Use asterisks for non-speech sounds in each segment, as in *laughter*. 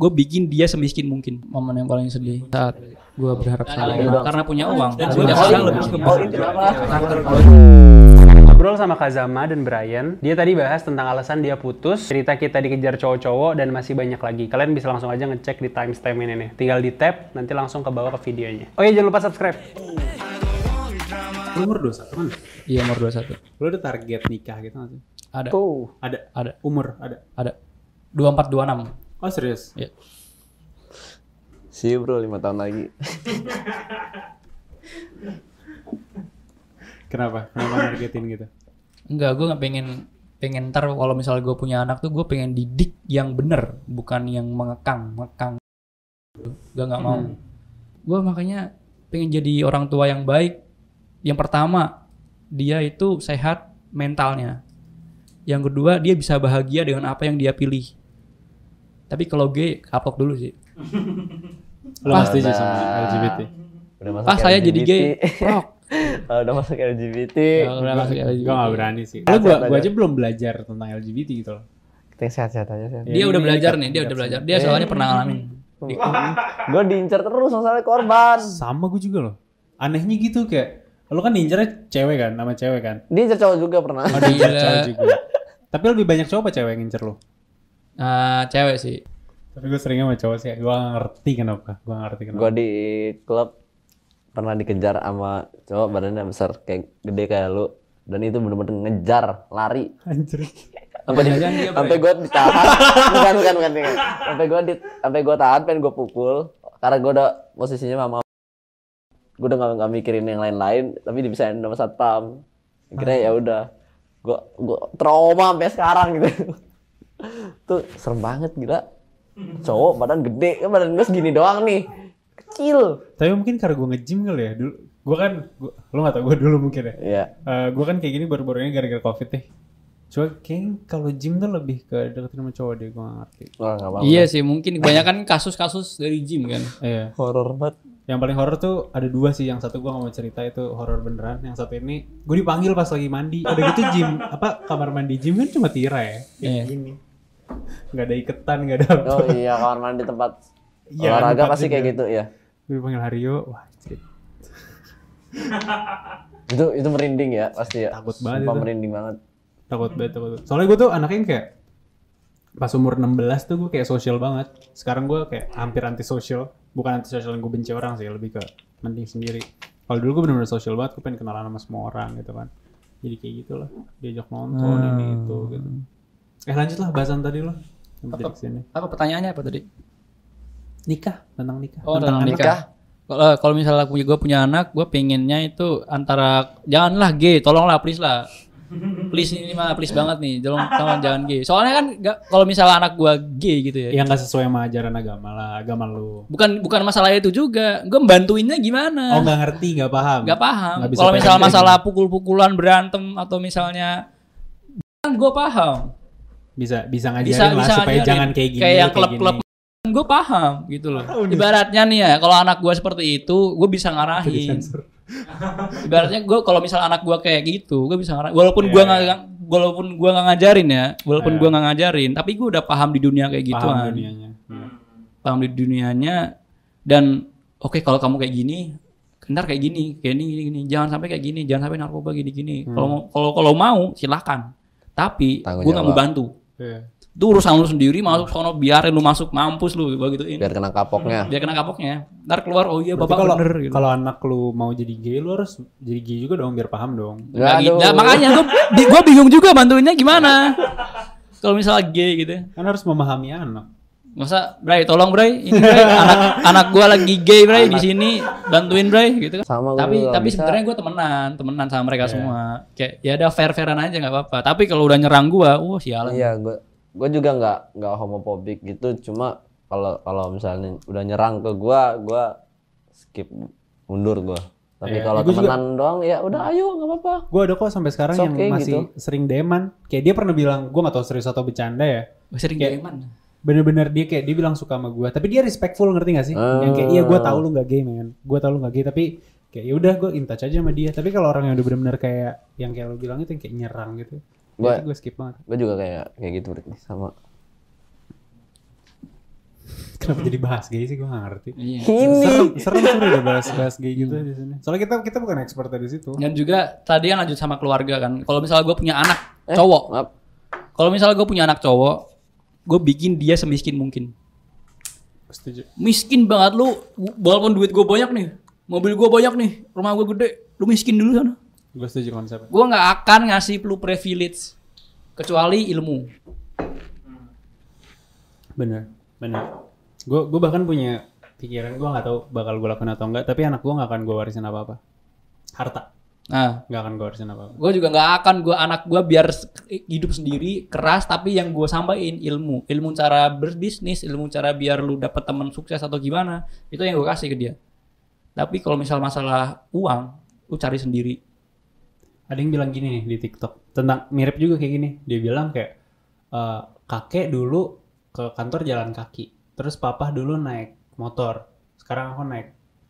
gue bikin dia semiskin mungkin momen yang paling sedih saat gue berharap sama karena punya uang dan gue sekarang lebih ke Ngobrol sama Kazama dan Brian, dia tadi bahas tentang alasan dia putus, cerita kita dikejar cowok-cowok, dan masih banyak lagi. Kalian bisa langsung aja ngecek di timestamp ini nih. Tinggal di tab, nanti langsung ke bawah ke videonya. Oh iya, jangan lupa subscribe. Lu umur 21 kan? iya umur 21 Lu ada target nikah gitu nggak sih? ada Tuh. Ada. ada Umur, ada. ada 24 26 Oh serius? ya See you bro, 5 tahun lagi. Kenapa? Kenapa nargetin gitu? enggak gue nggak pengen pengen ntar kalau misalnya gue punya anak tuh gue pengen didik yang bener bukan yang mengekang mengekang gue nggak mau gue makanya pengen jadi orang tua yang baik yang pertama dia itu sehat mentalnya yang kedua dia bisa bahagia dengan apa yang dia pilih tapi kalau gay kapok dulu sih *laughs* Lu nggak setuju sama LGBT? Udah masuk pas saya jadi gay *laughs* rok Kalau udah masuk LGBT. Kalau udah masuk LGBT. Gue gak berani sih. Lu gua, gua aja belum belajar tentang LGBT gitu loh. Kita yang sehat-sehat aja sih. dia udah Ini belajar dekat- nih dia udah dekat belajar dia soalnya pernah ngalamin Gue diincar terus masalah korban. Sama gue juga loh. Anehnya gitu kayak, lu kan diincarnya cewek kan, sama cewek kan? Diincar cowok juga pernah. Oh diincar cowok juga. Tapi lebih banyak cowok apa cewek yang ngincer lu? Ah, cewek sih. Tapi gue seringnya sama cowok sih, gue gak ngerti kenapa. Gue gak ngerti kenapa. Gue di klub pernah dikejar sama cowok badannya besar kayak gede kayak lu. Dan itu bener-bener ngejar lari. Anjir. sampai di, sampai gue ditahan. Bukan bukan bukan, bukan. sampai gue di sampai gue tahan pengen gue pukul. Karena gue udah posisinya mama gue udah gak, nggak mikirin yang lain-lain tapi dibisain sama satpam. Kira ya udah. Gue gue trauma sampai sekarang gitu tuh serem banget gila cowok badan gede kan badan gue segini doang nih kecil Tapi mungkin karena gue nge-gym kali ya dulu. Gue kan, gua, lu gak tau gue dulu mungkin ya. Iya. gue kan kayak gini baru-baru ini gara-gara covid deh. Cuma kayak kalau gym tuh lebih ke deketin sama cowok deh, gue gak ngerti. Wah, nggak apa-apa. Iya sih, mungkin kebanyakan kasus-kasus dari gym kan. Iya. Horor banget. Yang paling horor tuh ada dua sih. Yang satu gue gak mau cerita itu horor beneran. Yang satu ini gue dipanggil pas lagi mandi. Udah gitu gym apa kamar mandi gym kan cuma tirai ya. Kayak Iya. gini. Gak ada iketan, gak ada apa. Oh iya, kamar mandi tempat Iya, olahraga tempat pasti kayak gitu ya. Gue dipanggil Hario. Wah. *laughs* Itu itu merinding ya pasti ya. Takut banget Sumpah itu. merinding banget. takut banget takut banget. soalnya gue tuh anaknya kayak pas umur 16 tuh gue kayak sosial banget sekarang gue kayak hampir anti sosial bukan anti sosial yang gue benci orang sih lebih ke mending sendiri kalau dulu gue bener-bener sosial banget gue pengen kenalan sama semua orang gitu kan jadi kayak gitulah diajak nonton ini itu gitu eh lanjut lah bahasan tadi lo ke sini Apa pertanyaannya apa tadi? nikah tentang nikah Oh, tentang tentang anak. nikah. Kalau kalau misalnya gue punya anak, gue pengennya itu antara janganlah gay, tolonglah please lah. Please ini mah please banget nih, tolong tolong jangan gay. Soalnya kan kalau misalnya anak gue gay gitu ya. yang gak sesuai sama ajaran agama lah agama lu Bukan bukan masalah itu juga. Gue bantuinnya gimana? oh nggak ngerti nggak paham nggak paham. Kalau misalnya masalah pukul-pukulan berantem atau misalnya kan gue paham. Bisa bisa ngajarin Bisa lah bisa supaya ngajarin. jangan kayak gini Kayak yang klub-klub gue paham gitu loh. Ibaratnya nih ya, kalau anak gue seperti itu, gue bisa ngarahin. *laughs* Ibaratnya gue kalau misal anak gue kayak gitu, gue bisa ngarahin. Walaupun gue Iya, nggak, walaupun gue nggak ngajarin ya, walaupun Iya. gue nggak ngajarin, tapi gue udah paham di dunia kayak paham gituan. dunianya Iya. Paham di dunianya dan oke kalau kamu kayak gini, ntar kayak gini, kayak ini gini, gini. jangan sampai kayak gini, jangan sampai narkoba gini gini. Hmm. Kalau mau- kalau kalau mau silahkan, tapi gue nggak mau bantu. Iya. Itu urusan lu sendiri, masuk sono biarin lu masuk mampus lu gue gituin. Biar kena kapoknya. Biar kena kapoknya. Ntar keluar oh iya Berarti bapak kalau bener gitu. kalau anak lu mau jadi gay lu harus jadi gay juga dong biar paham dong. Aduh. gitu. Nah, makanya gue gue bingung juga bantuinnya gimana. Kalau misalnya gay gitu. Kan harus memahami anak. Masa, Bray, tolong Bray, ini Bray, anak *laughs* anak gue lagi gay Bray di sini, bantuin Bray gitu kan. Sama Tapi tapi sebenarnya gue temenan, temenan sama mereka Iya. semua. Kayak ya ada fair-fairan aja nggak apa-apa. Tapi kalau udah nyerang gue, wah sialan. Iya, gue gue juga nggak nggak homofobik gitu. Cuma kalau kalau misalnya udah nyerang ke gua, gua skip mundur gua. Tapi Iya, kalau gua juga- temenan doang ya udah ayo nggak apa-apa. Gue ada kok sampai sekarang It's yang okay masih gitu. sering deman. Kayak dia pernah bilang, gue gak tahu serius atau bercanda ya. Gue sering Kayak- gay Bener-bener dia kayak dia bilang suka sama gue. Tapi dia respectful ngerti gak sih? Yang kayak iya gue tahu lu gak gay men. Gue tahu lu gak gay tapi kayak ya udah gue in touch aja sama dia. Tapi kalau orang yang udah bener-bener kayak yang kayak lu bilang itu yang kayak nyerang gitu. Gua- gue skip banget. Gue juga kayak kayak gitu Brit, sama. Kenapa jadi bahas gay sih gue gak ngerti. Iya. Ini. Serem, serem seru deh bahas bahas gay gitu di sini. Soalnya kita kita bukan expert di situ. Dan juga tadi kan lanjut sama keluarga kan. Kalau misalnya gue punya anak Eh, cowok, maaf. kalau misalnya gue punya anak cowok, gue bikin dia semiskin mungkin. Setuju. Miskin banget lu, walaupun duit gue banyak nih, mobil gue banyak nih, rumah gue gede, lu miskin dulu sana. Gue setuju konsepnya. Gue nggak akan ngasih lu privilege kecuali ilmu. Bener, bener. Gue gue bahkan punya pikiran gue nggak tahu bakal gue lakukan atau enggak. Tapi anak gue nggak akan gue warisin apa apa. Harta Nah, nggak akan gue warisin apa apa. gue juga nggak akan gue anak gue biar hidup sendiri keras tapi yang gue sampaikan ilmu ilmu cara berbisnis ilmu cara biar lu dapet teman sukses atau gimana itu yang gue kasih ke dia tapi kalau misal masalah uang lu cari sendiri Ada yang bilang gini nih di TikTok tentang mirip juga kayak gini. Dia bilang kayak eh, kakek dulu ke kantor jalan kaki, terus papa dulu naik motor, sekarang aku naik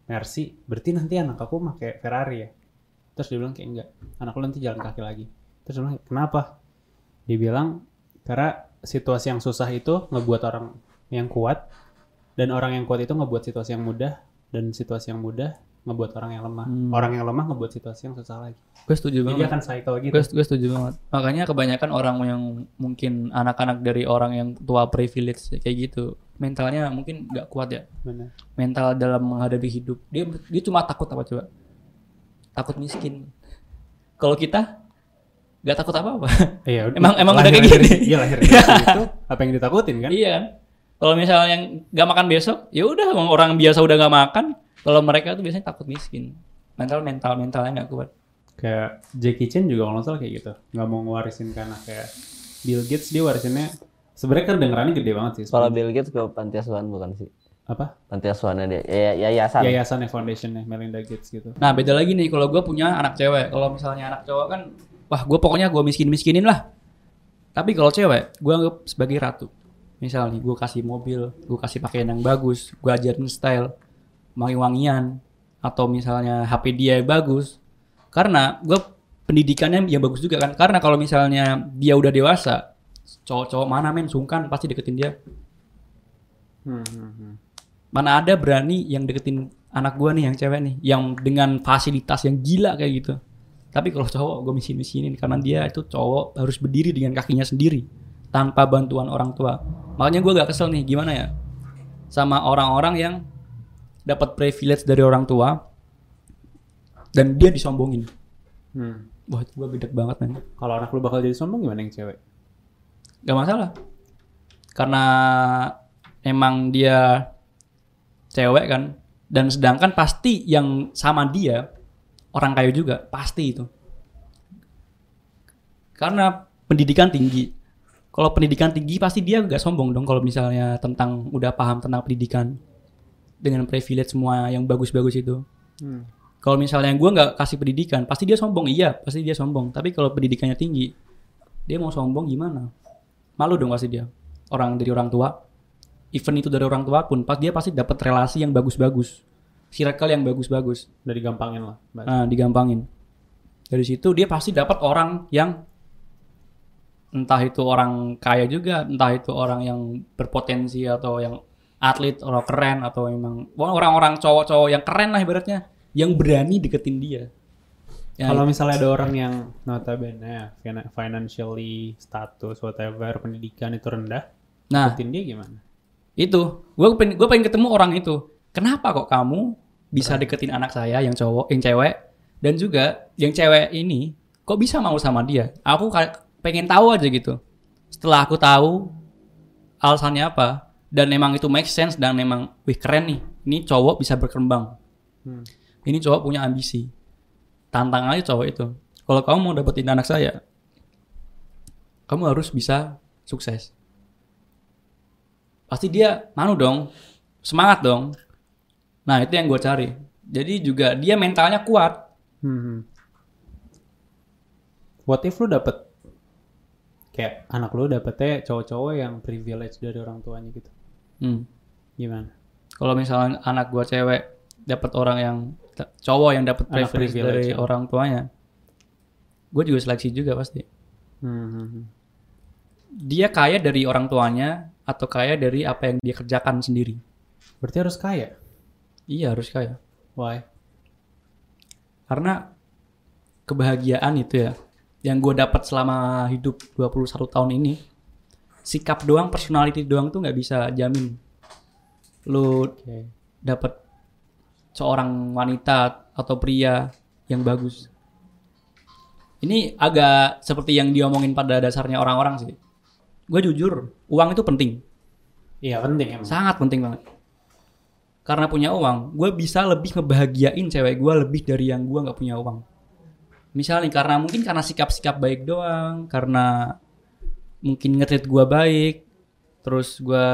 Mercy. Berarti nanti anak aku pakai Ferrari ya? Terus dia bilang kayak enggak, anak lu nanti jalan kaki lagi. Terus dia bilang kenapa? Dia bilang karena situasi yang susah itu ngebuat orang yang kuat dan orang yang kuat itu ngebuat situasi yang mudah dan situasi yang mudah ngebuat orang yang lemah. Hmm. Orang yang lemah ngebuat situasi yang susah lagi. gue setuju Jadi banget akan cycle gitu. gue gue setuju banget makanya kebanyakan orang yang mungkin anak-anak dari orang yang tua privilege kayak gitu mentalnya mungkin nggak kuat ya Benar. mental dalam menghadapi hidup dia dia cuma takut apa coba takut miskin kalau kita nggak takut apa apa Iya. *laughs* Emang- emang udah kayak gini? Iya lahir situ. Apa yang ditakutin kan? iya kan kalau misalnya yang nggak makan besok ya udah orang biasa udah nggak makan kalau mereka tuh biasanya takut miskin mental mental mentalnya nggak kuat Kayak Jackie Chan juga kalau nggak salah kayak gitu. Nggak mau ngewarisin karena kayak Bill Gates dia warisinnya sebenarnya kan dengerannya gede banget sih. Kalau Bill Gates ke panti asuhan bukan sih? Apa? Panti asuhannya dia. Ya, ya, yayasan. Yayasannya foundationnya Melinda Gates gitu. Nah beda lagi nih kalau gue punya anak cewek. Kalau misalnya anak cowok kan, wah gue pokoknya gue miskin miskinin lah. Tapi kalau cewek, gue anggap sebagai ratu. Misalnya gue kasih mobil, gue kasih pakaian yang bagus, gue ajarin style, wangi-wangian, atau misalnya HP dia yang bagus. Karena gue pendidikannya ya bagus juga kan. Karena kalau misalnya dia udah dewasa, cowok-cowok mana men sungkan pasti deketin dia. Hmm, hmm, hmm. Mana ada berani yang deketin anak gua nih yang cewek nih, yang dengan fasilitas yang gila kayak gitu. Tapi kalau cowok gue miskin-miskinin karena dia itu cowok harus berdiri dengan kakinya sendiri tanpa bantuan orang tua. Makanya gua gak kesel nih gimana ya sama orang-orang yang dapat privilege dari orang tua dan dia disombongin. Hmm. Wah gue gede banget men. Kalau anak lu bakal jadi sombong gimana yang cewek? Gak masalah. Karena emang dia cewek kan. Dan sedangkan pasti yang sama dia orang kaya juga. Pasti itu. Karena pendidikan tinggi. Kalau pendidikan tinggi pasti dia gak sombong dong kalau misalnya tentang udah paham tentang pendidikan dengan privilege semua yang bagus-bagus itu. Hmm. Kalau misalnya gue nggak kasih pendidikan, pasti dia sombong. Iya, pasti dia sombong. Tapi kalau pendidikannya tinggi, dia mau sombong gimana? Malu dong pasti dia. Orang dari orang tua, even itu dari orang tua pun, pas dia pasti dapat relasi yang bagus-bagus, circle yang bagus-bagus. Udah digampangin lah. Nah, digampangin. Dari situ dia pasti dapat orang yang entah itu orang kaya juga, entah itu orang yang berpotensi atau yang atlet orang keren atau memang wah, orang-orang cowok-cowok yang keren lah ibaratnya yang berani deketin dia. Ya, Kalau misalnya ada orang yang notabene fina- financially status whatever pendidikan itu rendah, nah deketin dia gimana? Itu gue pengen gue pengen ketemu orang itu. Kenapa kok kamu bisa deketin anak saya yang cowok, yang cewek dan juga yang cewek ini kok bisa mau sama dia? Aku pengen tahu aja gitu. Setelah aku tahu alasannya apa dan memang itu make sense dan memang wih keren nih. Ini cowok bisa berkembang. Hmm. Ini cowok punya ambisi. Tantang aja cowok itu. Kalau kamu mau dapetin anak saya, kamu harus bisa sukses. Pasti dia manu dong, semangat dong. Nah itu yang gue cari. Jadi juga dia mentalnya kuat. Hmm. What if lu dapet kayak anak lu dapetnya cowok-cowok yang privilege dari orang tuanya gitu? Hmm. Gimana? Kalau misalnya anak gue cewek dapat orang yang cowok yang dapat Anak privilege privilege, dari ya. orang tuanya, gue juga seleksi juga pasti. Hmm, hmm, hmm. Dia kaya dari orang tuanya atau kaya dari apa yang dia kerjakan sendiri. Berarti harus kaya. Iya harus kaya. Why? Karena kebahagiaan itu ya yang gue dapat selama hidup 21 tahun ini sikap doang, personality doang tuh nggak bisa jamin lu Oke. dapat seorang wanita atau pria yang bagus. Ini agak seperti yang diomongin pada dasarnya orang-orang sih. Gue jujur, uang itu penting, Iya penting emang. sangat penting banget. Karena punya uang, gue bisa lebih ngebahagiain cewek gue lebih dari yang gue nggak punya uang. Misalnya karena mungkin karena sikap-sikap baik doang, karena mungkin ngetrit gue baik, terus gue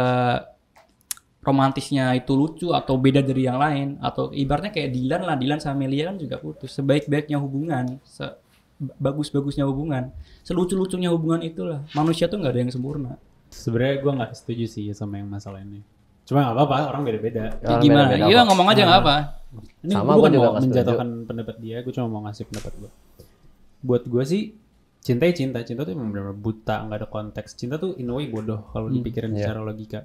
romantisnya itu lucu atau beda dari yang lain atau ibaratnya kayak Dilan lah Dilan sama Melia kan juga putus sebaik-baiknya hubungan se bagus-bagusnya hubungan selucu-lucunya hubungan itulah manusia tuh nggak ada yang sempurna Sebenarnya gue nggak setuju sih sama yang masalah ini. Cuma nggak apa-apa, orang beda-beda. Ya, Orang gimana beda-beda iya kok. ngomong aja nggak apa Ini Sama, gue juga mau menjatuhkan pendapat dia, gue cuma mau ngasih pendapat gue. Buat gue sih, cinta ya cinta. Cinta tuh emang benar buta, nggak ada konteks. Cinta tuh in a way bodoh kalau dipikirin Iya. secara logika.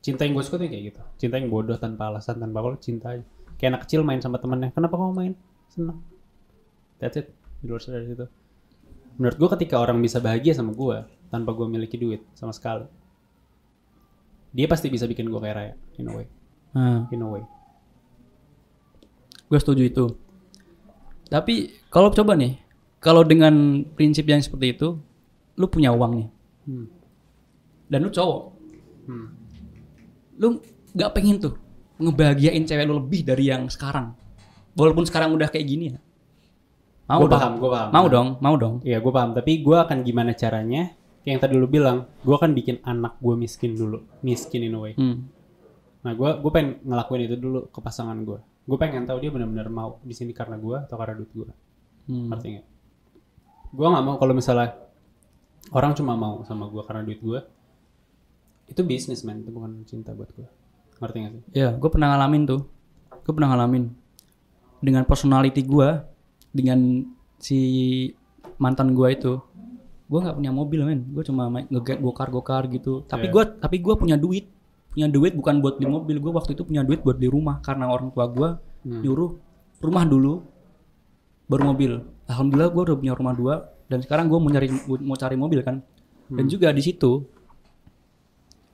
Cinta yang gue suka tuh kayak gitu. Cinta yang bodoh tanpa alasan, tanpa apa cinta aja. Kayak anak kecil main sama temennya. Kenapa kamu main? Senang. That's it. Di luar dari situ. Menurut gue ketika orang bisa bahagia sama gue, tanpa gue miliki duit sama sekali. Dia pasti bisa bikin gue kayak raya, in a way. nah, In a way. gue setuju itu tapi kalau coba nih kalau dengan prinsip yang seperti itu lu punya uang nih Hmm. dan lu cowok Hmm. lu nggak pengen tuh ngebahagiain cewek lu lebih dari yang sekarang walaupun sekarang udah kayak gini ya mau Gue dong paham, gue paham. mau dong mau dong Iya, gue paham. Tapi gue akan gimana caranya? Kayak yang tadi lu bilang, gue akan bikin anak gue miskin dulu, miskin in a way. hmm. Nah, gue gue pengen ngelakuin itu dulu ke pasangan gue. Gue pengen tahu dia benar-benar mau di sini karena gue atau karena duit gue. Hmm. Nggak? Gue nggak mau kalau misalnya orang cuma mau sama gue karena duit gue. Itu bisnis man, itu bukan cinta buat gue. Ngerti gak sih? ya gue pernah ngalamin tuh gue pernah ngalamin dengan personality gue dengan si mantan gue itu gue nggak punya mobil men. Gue cuma main nge gokar gokar gitu. Tapi Iya. gue tapi gue punya duit. Punya duit bukan buat beli mobil. Gue waktu itu punya duit buat beli rumah. Karena orang tua gue Hmm. nyuruh rumah dulu baru mobil. Alhamdulillah gue udah punya rumah dua. Dan sekarang gue mau nyari mau cari mobil kan. Dan juga di situ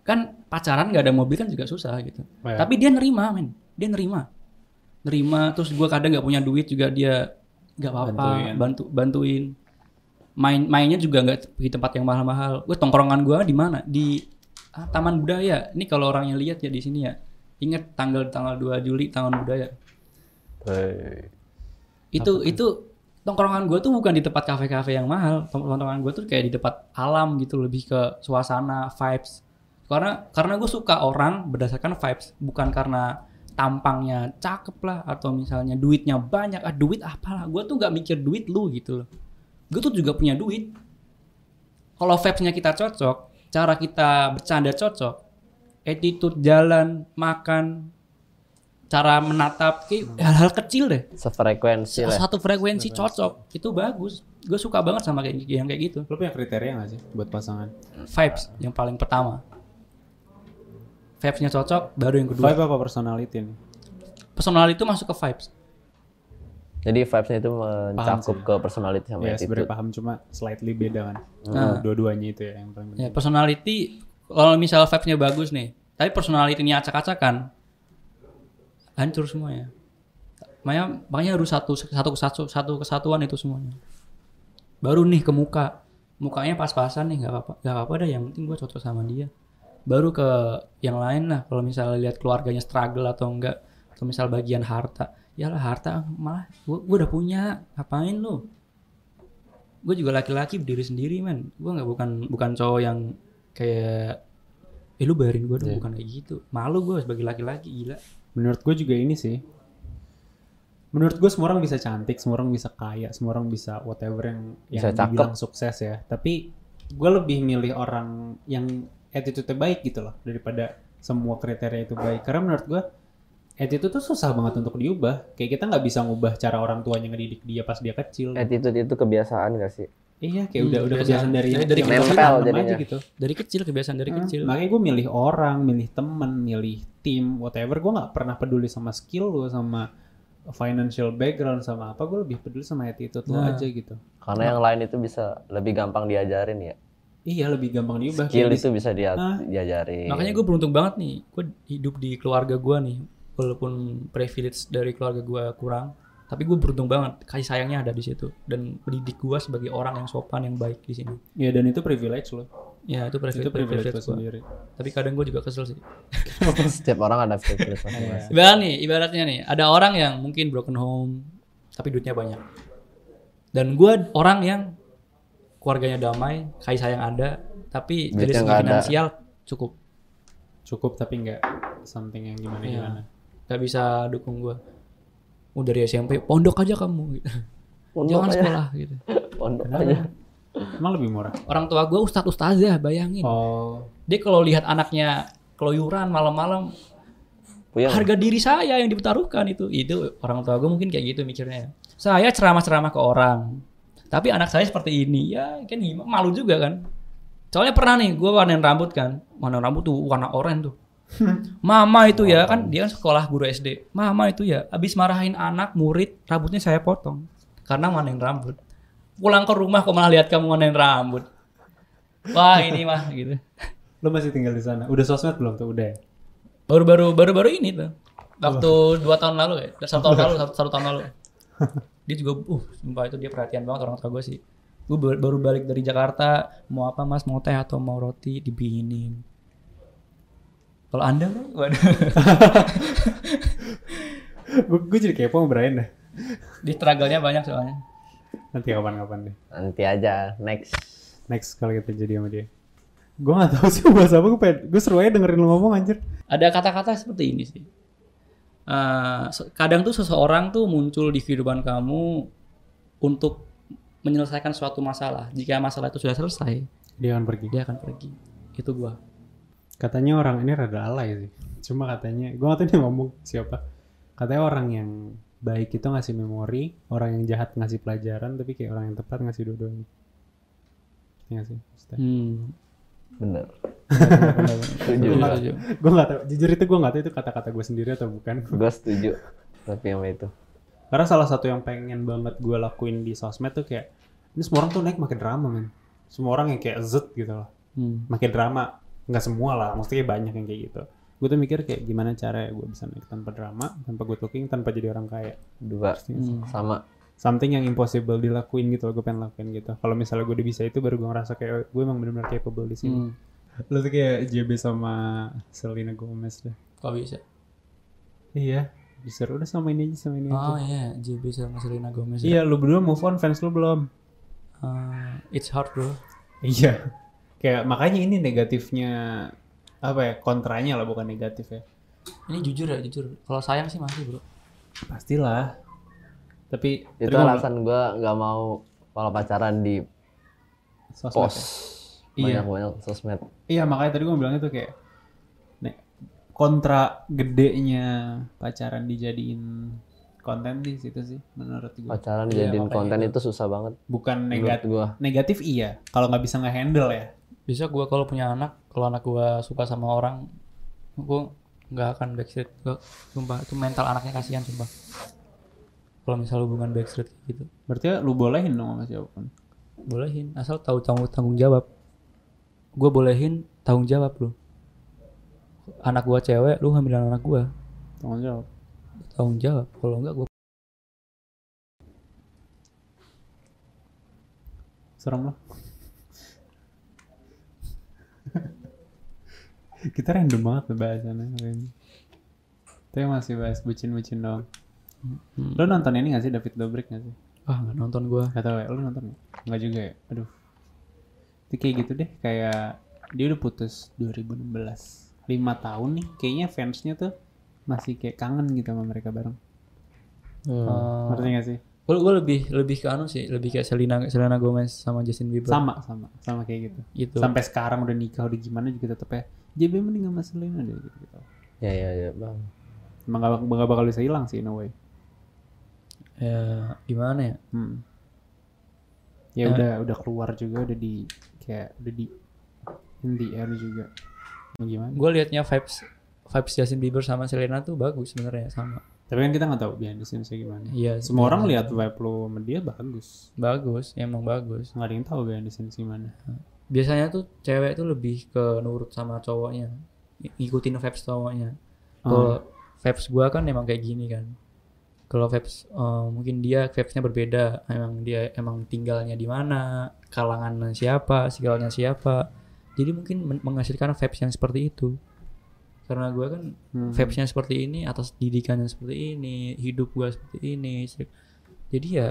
kan pacaran nggak ada mobil kan juga susah gitu. Oh, ya. tapi dia nerima men. Dia nerima. Nerima terus gue kadang nggak punya duit juga dia nggak apa-apa. Bantuin. bantu bantuin. Main mainnya juga nggak di tempat yang mahal-mahal. Gue tongkrongan gue di mana? Di ah, taman budaya. Ini kalau orangnya lihat ya di sini ya. Ingat tanggal tanggal 2 Juli taman budaya. Hei. itu itu tongkrongan gue tuh bukan di tempat kafe-kafe yang mahal. Tongkrongan gue tuh kayak di tempat alam gitu lebih ke suasana vibes. Karena karena gue suka orang berdasarkan vibes. Bukan karena tampangnya cakep lah atau misalnya duitnya banyak ah duit apalah gue tuh nggak mikir duit lu gitu loh. Gue tuh juga punya duit. Kalau vibesnya kita cocok cara kita bercanda cocok attitude jalan makan cara menatap kayak hal-hal kecil deh. Sefrekuensi lah. satu frekuensi cocok itu bagus. Gue suka banget sama kayak yang kayak gitu. Lo punya kriteria gak sih buat pasangan? vibes yang paling pertama vibesnya cocok baru yang kedua Vibe apa personality nih? personal itu masuk ke vibes Jadi vibes-nya itu mencakup ke personality sama Ya sebenarnya attitude. paham cuma slightly beda kan. Nah. Dua-duanya itu ya yang paling penting. ya personality kalau misal vibesnya bagus nih tapi personality-nya acak-acakan hancur semuanya makanya makanya harus satu satu kesatu satu kesatuan itu semuanya baru nih ke muka mukanya pas-pasan nih nggak apa-apa nggak apa-apa dah yang penting gue cocok sama dia baru ke yang lain lah kalau misalnya lihat keluarganya struggle atau enggak atau misal bagian harta. Ya lah harta malah gue udah punya ngapain lu? Gue juga laki-laki berdiri sendiri men. Gue nggak bukan bukan cowok yang kayak eh lu bayarin gue dong. Bukan kayak gitu. Malu gue sebagai laki-laki gila. Menurut gue juga ini sih. Menurut gue semua orang bisa cantik, semua orang bisa kaya, semua orang bisa whatever yang Bisa yang cakep. dibilang sukses ya. Tapi gue lebih milih orang yang attitude-nya baik gitu loh daripada semua kriteria itu baik. Karena menurut gue attitude tuh susah banget untuk diubah. Kayak kita nggak bisa ngubah cara orang tuanya ngedidik dia pas dia kecil. Attitude itu kebiasaan gak sih? Iya, kayak Hmm, udah udah kebiasaan. kebiasaan dari Dari- dari jadinya. aja gitu. Dari kecil kebiasaan dari Hmm, kecil. Makanya gue milih orang, milih temen, milih tim, whatever. Gue nggak pernah peduli sama skill lo, sama financial background, sama apa. Gue lebih peduli sama attitude lo Nah. aja gitu. Karena yang lain itu bisa lebih gampang diajarin ya. Iya, lebih gampang diubah. Skill itu bisa dia Ah. diajarin. Makanya gue beruntung banget nih. Gue hidup di keluarga gue nih. Walaupun privilege dari keluarga gue kurang, tapi gue beruntung banget. Kasih sayangnya ada di situ dan mendidik gue sebagai orang yang sopan yang baik di sini. Iya, dan itu privilege lo. Ya itu privilege, Itu privilege privilege sendiri. Tapi kadang gue juga kesel sih. *laughs* Setiap orang ada privilege masing-masing. Ibarat nih, ibaratnya nih, ada orang yang mungkin broken home, tapi duitnya banyak. Dan gue orang yang keluarganya damai, kasih sayang ada, tapi dari Duitnya segi nggak ada. finansial cukup. Cukup tapi nggak something yang gimana-gimana. Gak bisa dukung gue. Oh dari SMP, pondok aja kamu. Gitu. *laughs* Pondok Jangan aja. sekolah gitu. *laughs* Pondok aja. Emang lebih murah? Orang tua gue ustadz ustazah, bayangin. Oh, Dia kalau lihat anaknya keluyuran malam-malam, Puyeng. harga diri saya yang dipertaruhkan itu. Itu orang tua gue mungkin kayak gitu mikirnya. Saya ceramah-ceramah ke orang, tapi anak saya seperti ini, ya kan gimana? malu juga kan. Soalnya pernah nih, gue warnain rambut kan, warna rambut tuh warna oranye tuh. *laughs* Mama itu ya kan dia kan sekolah guru SD. Mama itu ya abis marahin anak murid rambutnya saya potong karena warnain rambut. Pulang ke rumah kok malah lihat kamu warnain rambut. Wah ini mah *laughs* gitu. lo masih tinggal di sana. Udah sosmed belum tuh? Udah ya? Baru-baru baru-baru ini tuh. Waktu dua tahun lalu ya, satu tahun lalu, satu, satu tahun lalu. *laughs* Dia juga, uh, sumpah itu dia perhatian banget orang tua gue sih. Gue baru balik dari Jakarta, mau apa mas, mau teh atau mau roti, dibikinin. Kalau anda kan, waduh, *laughs* gue jadi kepo sama Brian dah. di struggle-nya banyak soalnya. Nanti kapan-kapan deh. Nanti aja next. Next kalau kita jadi sama dia. Gue gak tahu sih *laughs* mau bahas apa. Gue pengen, gue seru aja dengerin lu ngomong anjir. Ada kata-kata seperti ini sih. Se- kadang tuh seseorang tuh muncul di kehidupan kamu untuk menyelesaikan suatu masalah. Jika masalah itu sudah selesai, Dia akan pergi. dia akan pergi. Itu gua. Katanya orang ini rada alay sih. Cuma katanya, gue gak tahu dia ngomong siapa. Katanya orang yang baik itu ngasih memori, orang yang jahat ngasih pelajaran, tapi kayak orang yang tepat ngasih dua-duanya. Iya sih. Hmm. Bener. Setuju, gue gak tahu, jujur itu gue gak tahu itu kata-kata gue sendiri atau bukan. Gue setuju. Tapi sama itu. Karena salah satu yang pengen banget gue lakuin di sosmed tuh kayak, ini semua orang tuh naik makin drama men. Semua orang yang kayak zet gitu loh. Hmm. Makin drama. Nggak semua lah, maksudnya banyak yang kayak gitu. Gue tuh mikir kayak gimana cara ya gue bisa naik tanpa drama, tanpa good looking, tanpa jadi orang kaya. Dua. Hmm. Sama. Something yang impossible dilakuin gitu loh, gue pengen lakuin gitu. Kalau misalnya gue udah bisa itu, baru gue ngerasa kayak oh, gue emang benar-benar capable di sini. Hmm. Lo tuh kayak JB sama Selena Gomez deh. Kok bisa? Iya, bisa udah sama ini aja sama ini aja. Oh iya, JB sama Selena Gomez. ya. Iya, lu berdua move on, fans lu belum? Ah, it's hard bro. Iya. Kayak makanya ini negatifnya apa ya? Kontranya lah bukan negatif ya. Ini jujur ya, jujur. Kalau sayang sih masih bro. Pastilah. Tapi Itu gua alasan gue nggak mau kalau pacaran di sosmed pos. ya. Iya. Banyak-banyak sosmed. Iya, makanya tadi gue bilang itu kayak nek kontra gedenya pacaran dijadiin konten di situ sih menurut gue. Pacaran Iya, jadiin konten itu. itu susah banget. Bukan negatif. gue. Negatif iya, kalau nggak bisa nge-handle ya. Bisa gua kalau punya anak, kalau anak gua suka sama orang, gua nggak akan backstreet. Gua, sumpah itu mental anaknya kasihan sumpah. Kalau misal hubungan backstreet gitu, Berarti lu bolehin dong sama siapa pun. bolehin asal tahu tanggung tanggung jawab. Gua bolehin tanggung jawab lu. Anak gua cewek, lu hamil anak gua, Tanggung jawab. tanggung jawab. Kalau enggak gua Serem loh. Kita random banget bahasannya. Tapi masih bahas bucin-bucin doang. Hmm. Lo nonton ini gak sih David Dobrik gak sih? ah nggak nonton gua. Gak tau ya, lo nonton gak? Enggak juga ya? Aduh. Itu kayak gitu deh, kayak dia udah putus 2016. 5 tahun nih, kayaknya fansnya tuh masih kayak kangen gitu sama mereka bareng. Eh, Ngerti gak sih? gua, gua lebih lebih ke anu sih, lebih kayak Selena Selena Gomez sama Justin Bieber. Sama, sama, sama kayak gitu. Gitu. Sampai sekarang udah nikah, udah gimana juga tetep ya. JB mending sama Selena deh gitu. Ya ya ya bang. Emang gak, gak bakal bisa hilang sih in a way. Ya gimana ya? Hmm. Ya udah udah keluar juga udah di kayak udah di in the air juga. Mau gimana? gue liatnya vibes vibes Justin Bieber sama Selena tuh bagus sebenarnya sama Tapi kan kita nggak tahu behind the scenes gimana. iya Semua orang lihat vibe lo sama dia bagus. bagus emang bagus Nggak ada yang tahu behind the scenes gimana. biasanya tuh cewek tuh lebih ke nurut sama cowoknya ngikutin vibes cowoknya kalau vibes gua kan emang kayak gini kan kalau vibes eh, mungkin dia vibesnya berbeda emang dia emang tinggalnya di mana kalangan siapa segalanya siapa jadi mungkin men- menghasilkan vibes yang seperti itu karena gua kan Hmm. vibesnya seperti ini atas didikannya seperti ini hidup gua seperti ini jadi ya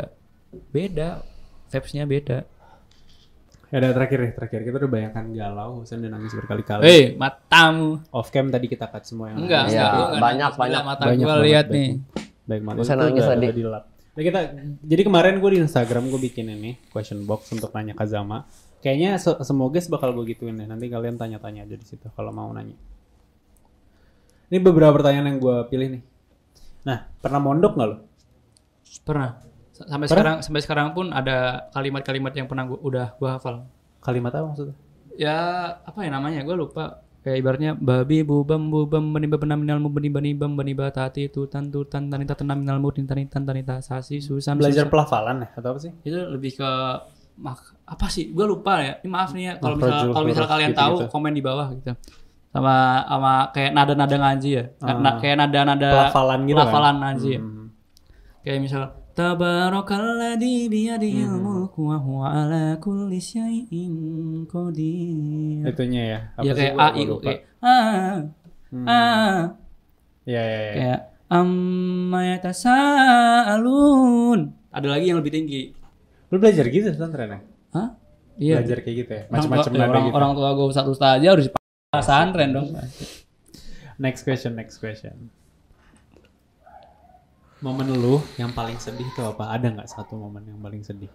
beda vibesnya beda Ya udah terakhir deh, terakhir kita udah bayangkan galau, Husen udah nangis berkali-kali. Hei, matamu. Off cam tadi kita cut semua yang Enggak, Iya, enggak. Banyak, banyak. Mata Banyak banget, lihat baik. nih. Baik banget. Itu nangis tadi. dilap. Nah, kita jadi kemarin gue di Instagram gue bikin ini question box untuk nanya ke Zama. Kayaknya se semoga bakal gue gituin deh. Nanti kalian tanya-tanya aja di situ kalau mau nanya. Ini beberapa pertanyaan yang gue pilih nih. Nah, pernah mondok nggak lo? Pernah. S- Sampai Pernah? sekarang sampai sekarang pun ada kalimat-kalimat yang pernah gua, udah gua hafal. Kalimat apa maksudnya? Ya, apa ya namanya? Gua lupa. Kayak ibaratnya babi bubam bubam bani babana minal mubani bani bam bani batati tutan tutan tanita tenam minal mudin tanitan tanita sasi susan Belajar susan. pelafalan ya atau apa sih? itu lebih ke mak apa sih gue lupa ya ini maaf nih ya kalau misal kalau misal kalian gitu-gitu. tahu komen di bawah gitu sama sama kayak nada-nada ngaji ya Na- kayak nada-nada Pelafalan gitu kan? pelafalan ngaji ya. Hmm. kayak misal tabarakalladzi biyadihil mulku wa huwa ala kulli syai'in qadir Itunya ya. Apa ya kayak a i u lupa. kayak ah ah Iya, iya, iya. kayak amma yatasaalun ada lagi yang lebih tinggi Lu belajar gitu pesantren ya? Hah? Iya. Belajar kayak gitu ya? Macam-macam ya, orang, gitu. orang tua gue satu aja harus pesantren dong. Next question, next question. Momen lu yang paling sedih itu apa? Ada nggak satu momen yang paling sedih?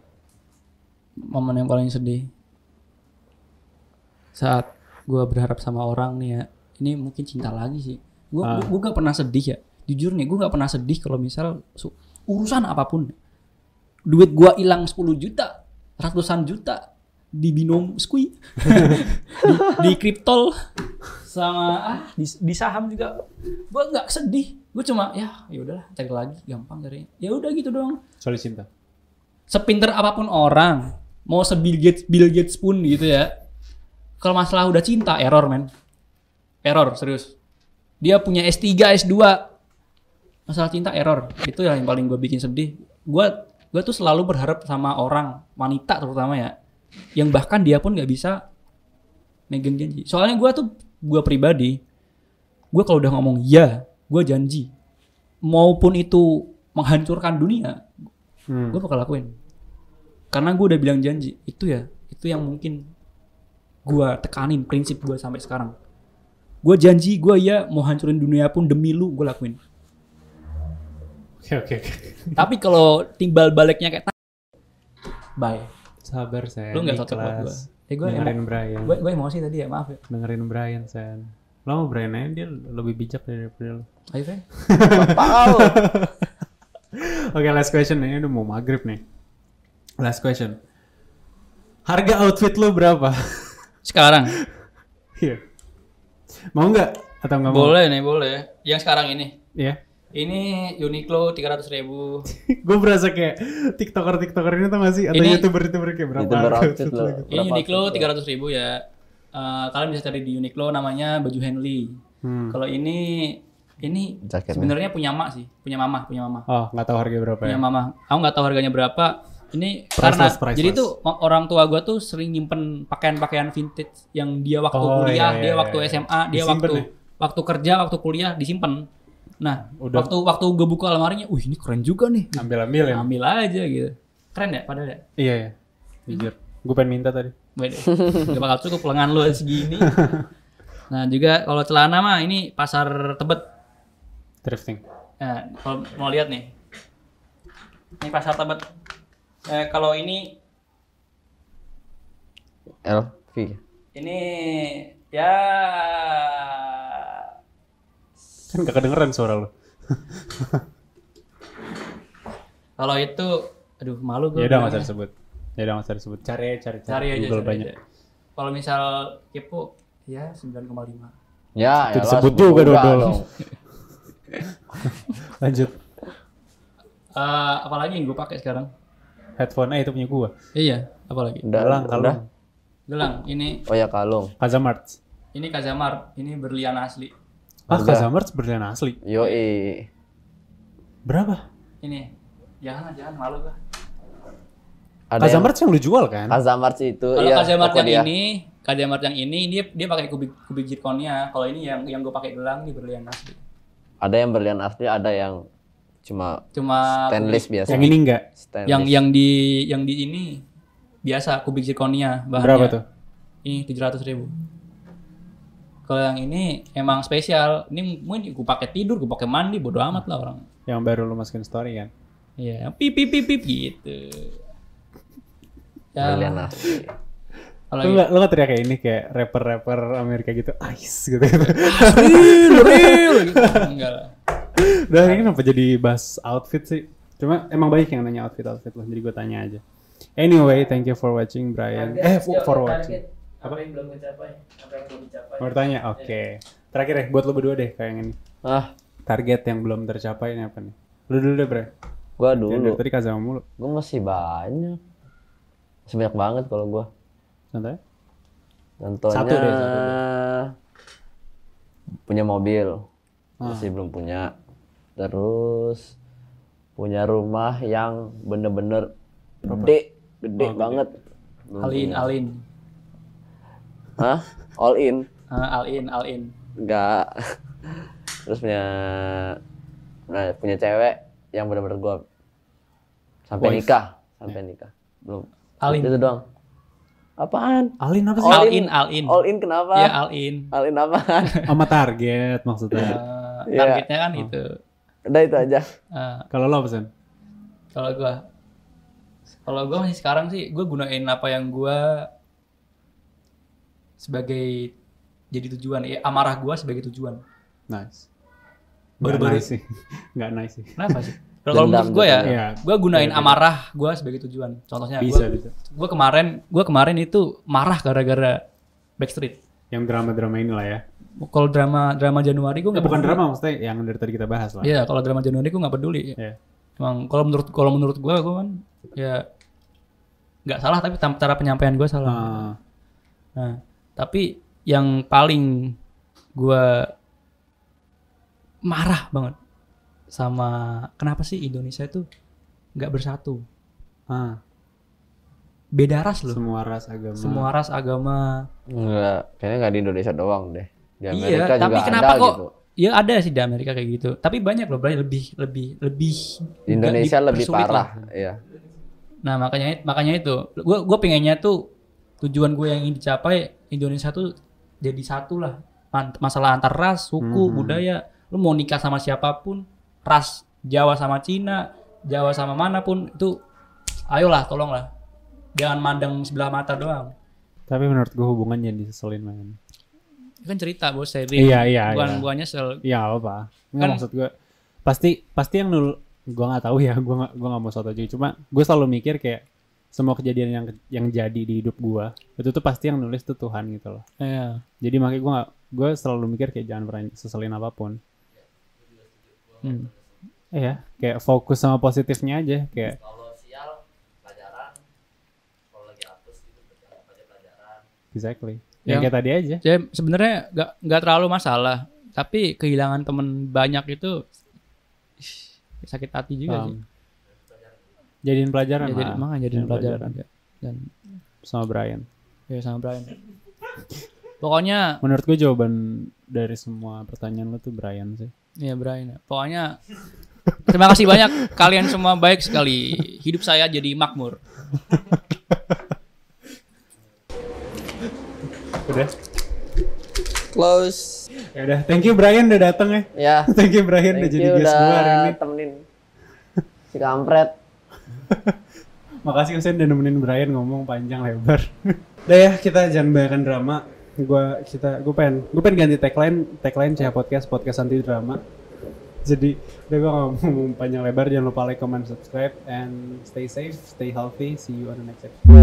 Momen yang paling sedih saat gue berharap sama orang nih ya. Ini mungkin cinta lagi sih. Gue Ah. gue gak pernah sedih ya. Jujur nih, gue gak pernah sedih kalau misal urusan apa pun. Duit gue hilang 10 juta, ratusan juta di binom squee, *laughs* di, di kriptol sama ah di, di saham juga. Gue nggak sedih. Gue cuma ya ya udahlah cari lagi gampang cari. Ya udah gitu doang. Soal cinta. sepinter apa pun orang, mau se Bill Gates, Bill Gates pun gitu ya. Kalau masalah udah cinta, error men. Error, serius. Dia punya S3, S2. Masalah cinta, error. Itu yang paling gue bikin sedih. Gue gue tuh selalu berharap sama orang, wanita terutama ya. Yang bahkan dia pun nggak bisa megang janji. Soalnya gue tuh, gue pribadi, gue kalau udah ngomong ya, gue janji. Maupun itu menghancurkan dunia, Hmm. gue bakal lakuin karena gue udah bilang janji itu ya itu yang mungkin gue tekanin prinsip gue sampai sekarang gue janji gue ya mau hancurin dunia pun demi lu gue lakuin Oke oke oke. tapi kalau timbal baliknya kayak bye Sabar saya. lu nggak cocok buat gue eh gue Dengerin Brian. gue gue emosi tadi ya maaf ya Dengerin Brian sen. Lo mau Brian aja dia lebih bijak daripada lo. ayo. *laughs* Pau. Oke last question nih. Ini udah mau maghrib nih. Last question. Harga outfit lo berapa? sekarang Iya. mau nggak? Atau nggak mau? boleh nih boleh yang sekarang ini Iya. Ini Uniqlo 300 ribu *laughs* gue berasa kayak tiktoker tiktoker ini tau gak sih atau Ini- youtuber youtuber kayak berapa YouTuber outfit lo. lagi? ini Uniqlo 300 ribu ya Eh, kalian bisa cari di Uniqlo namanya baju Henley Hmm. Kalau ini ini sebenarnya punya mak sih, punya mama, punya mama. oh nggak tahu harga berapa ya Punya mama. Aku nggak tahu harganya berapa. Ini Priceless, karena priceless. jadi tuh orang tua gua tuh sering nyimpen pakaian-pakaian vintage yang dia waktu Oh, kuliah, iya, dia iya, waktu iya. SMA, dia Disimpen waktu ya? waktu kerja, waktu kuliah disimpan. Nah, Udah. waktu waktu gue buka lemarinya, wih ini keren juga nih. ambil ambil ya Ambil aja gitu. Keren ya padahal ya. iya ya jujur gue pengen minta tadi Wede. Gak bakal cukup lengan lu segini. *laughs* Nah juga kalau celana mah ini pasar Tebet. thrifting Nah, kalau mau lihat nih. Ini pasar Tebet. Eh, kalau ini LV. ini ya kan gak kedengeran suara lo kalau itu aduh malu gue. ya udah nggak usah disebut Ya udah nggak usah disebut. Cari aja, cari, Cari aja, Google cari banyak. Kalau misal kepo, ya 9,5. Ya, Itu elah, disebut sebut juga, Dodol. dong. *laughs* Lanjut. Eh, apalagi yang gue pakai sekarang? Headphone eh itu punya gua. Iya, apalagi? Udah. kalung. Gelang, ini Oh ya kalung. Kazamart. ini Kazamar, ini berlian asli. Ah. Kazamart berlian asli. Yoi. Berapa? Ini, jangan jangan malu gua. Ada yang Kazamart yang lu jual kan? Kazamart itu Kalau iya, Kazamart yang dia. ini, Kazamart yang ini dia dia pakai kubik kubik zirconnya. Kalau ini yang yang gue pakai gelang ini berlian asli. Ada yang berlian asli, ada yang cuma Cuma stainless biasa. Yang ini enggak. Stainless. yang yang di yang di ini biasa kubik zirconnya bahannya. Berapa tuh? Ini tujuh ratus ribu. Kalau yang ini emang spesial. Ini mungkin gue pakai tidur, gue pakai mandi, bodo amat lah orang. Yang baru lu masukin story kan? Iya, pip pip pip pip gitu. Ya, kalau Lu nggak lu nggak teriak kayak ini kayak rapper-rapper Amerika gitu, ice gitu. gitu. real, real gitu. Enggak lah. Udah ini kenapa jadi bahas outfit sih? Cuma emang banyak yang nanya outfit outfit loh, jadi gue tanya aja. Anyway, thank you for watching Brian. Eh, for watching. Apa yang belum tercapai? Apa yang belum dicapai? Mau bertanya? Oke. Terakhir deh, buat lu berdua deh kayak yang ini. Ah, Target yang belum tercapai ini apa nih? Lu dulu deh, Bre. gua dulu. dari tadi Kazama mulu. Gua masih banyak. Masih banyak banget kalau gua. Contohnya? Contohnya Satu deh, satu punya mobil. Ah. Masih belum punya. Terus punya rumah yang bener-bener gede, gede Oh, gede. banget. Belum Alin, alin. Hah? All in? Ah, all in, all in. Enggak. Terus punya nah, punya cewek yang bener-bener gua sampai Wife. nikah, sampai nikah. Belum. Alin. Itu doang. Apaan? Alin apa sih? All All in. in, all in. All in kenapa? Ya, all in. All in apaan? *laughs* Sama target maksudnya. Iya. targetnya kan itu. Udah itu aja. Eh, Kalau lo apa Sen? kalau gua kalau gua masih sekarang sih gua gunain apa yang gua sebagai jadi tujuan ya amarah gua sebagai tujuan Nice. Baru-baru. Nice sih. *laughs* Nggak nice sih. kenapa sih *laughs* kalau menurut gua ya dendam. Iya. gua gunain Beda-beda. amarah gua sebagai tujuan contohnya Bisa, gua, bisa. gua kemarin gua kemarin itu marah gara-gara Backstreet Yang drama-drama inilah ya. kalau drama drama Januari gua Eh, nggak bukan peduli. drama maksudnya yang dari tadi kita bahas lah. Iya, kalau drama Januari gua nggak peduli. Iya. Emang kalau menurut kalau menurut gua gua kan ya nggak salah tapi cara penyampaian gua salah. Ah, Nah, tapi yang paling gua marah banget sama kenapa sih Indonesia itu nggak bersatu? ah, Beda ras loh. semua ras agama. Semua ras agama. Enggak, kayaknya nggak di Indonesia doang deh. Di Amerika iya, juga tapi ada kenapa kok gitu. Ya ada sih di Amerika kayak gitu. Tapi banyak loh, berarti lebih lebih lebih Di Indonesia nggak lebih parah, lah. iya. Nah makanya makanya itu, gue gue pengennya tuh tujuan gue yang ingin dicapai Indonesia tuh jadi satu lah. Masalah antar ras, suku, Hmm. budaya. Lu mau nikah sama siapa pun, ras Jawa sama Cina, Jawa sama mana pun itu, ayolah tolonglah, jangan mandang sebelah mata doang. Tapi menurut gue hubungan jadi diseselin man. Itu kan cerita bos sharing. Iya, iya, Bukan iya. bukan nyesel. Iya nggak apa-apa. Nggak Kan- maksud gue. Pasti pasti yang nul gue nggak tahu ya. Gue nggak gue nggak mau soto aja. Cuma gue selalu mikir kayak semua kejadian yang yang jadi di hidup gue itu tuh pasti yang nulis tuh Tuhan gitu loh. Iya. Jadi makanya gue nggak gue selalu mikir kayak jangan pernah seselin apa pun. Hmm. Iya, kayak fokus sama positifnya aja kayak Kalau sial pelajaran, kalau lagi hapus gitu pelajaran. exactly. Yang Yang- kayak tadi aja. Ya sebenarnya nggak nggak terlalu masalah, tapi kehilangan temen banyak itu ih, sakit hati juga Paham. sih. Jadiin pelajaran Ya, jadi, makanya jadiin pelajaran ya. Dan sama Brian. Ya sama Brian. Pokoknya Menurut gue jawaban dari semua pertanyaan lo tuh Brian sih. ya Brian. ya. Pokoknya terima kasih banyak kalian semua baik sekali. Hidup saya jadi makmur. Udah. Close. Ya udah, thank you Brian udah datang ya. Ya. *laughs* thank you Brian udah Thank jadi you guest gue hari ini. udah temenin si kampret. *laughs* Makasih Husen udah nemenin Brian ngomong panjang lebar. *laughs* udah ya, kita jangan bayangkan drama. Gua kita gue pengen gue pengen ganti tagline tagline Cah Podcast podcast anti drama. Jadi udah gue mau *laughs* panjang lebar jangan lupa like, comment, subscribe and stay safe, stay healthy. See you on the next episode.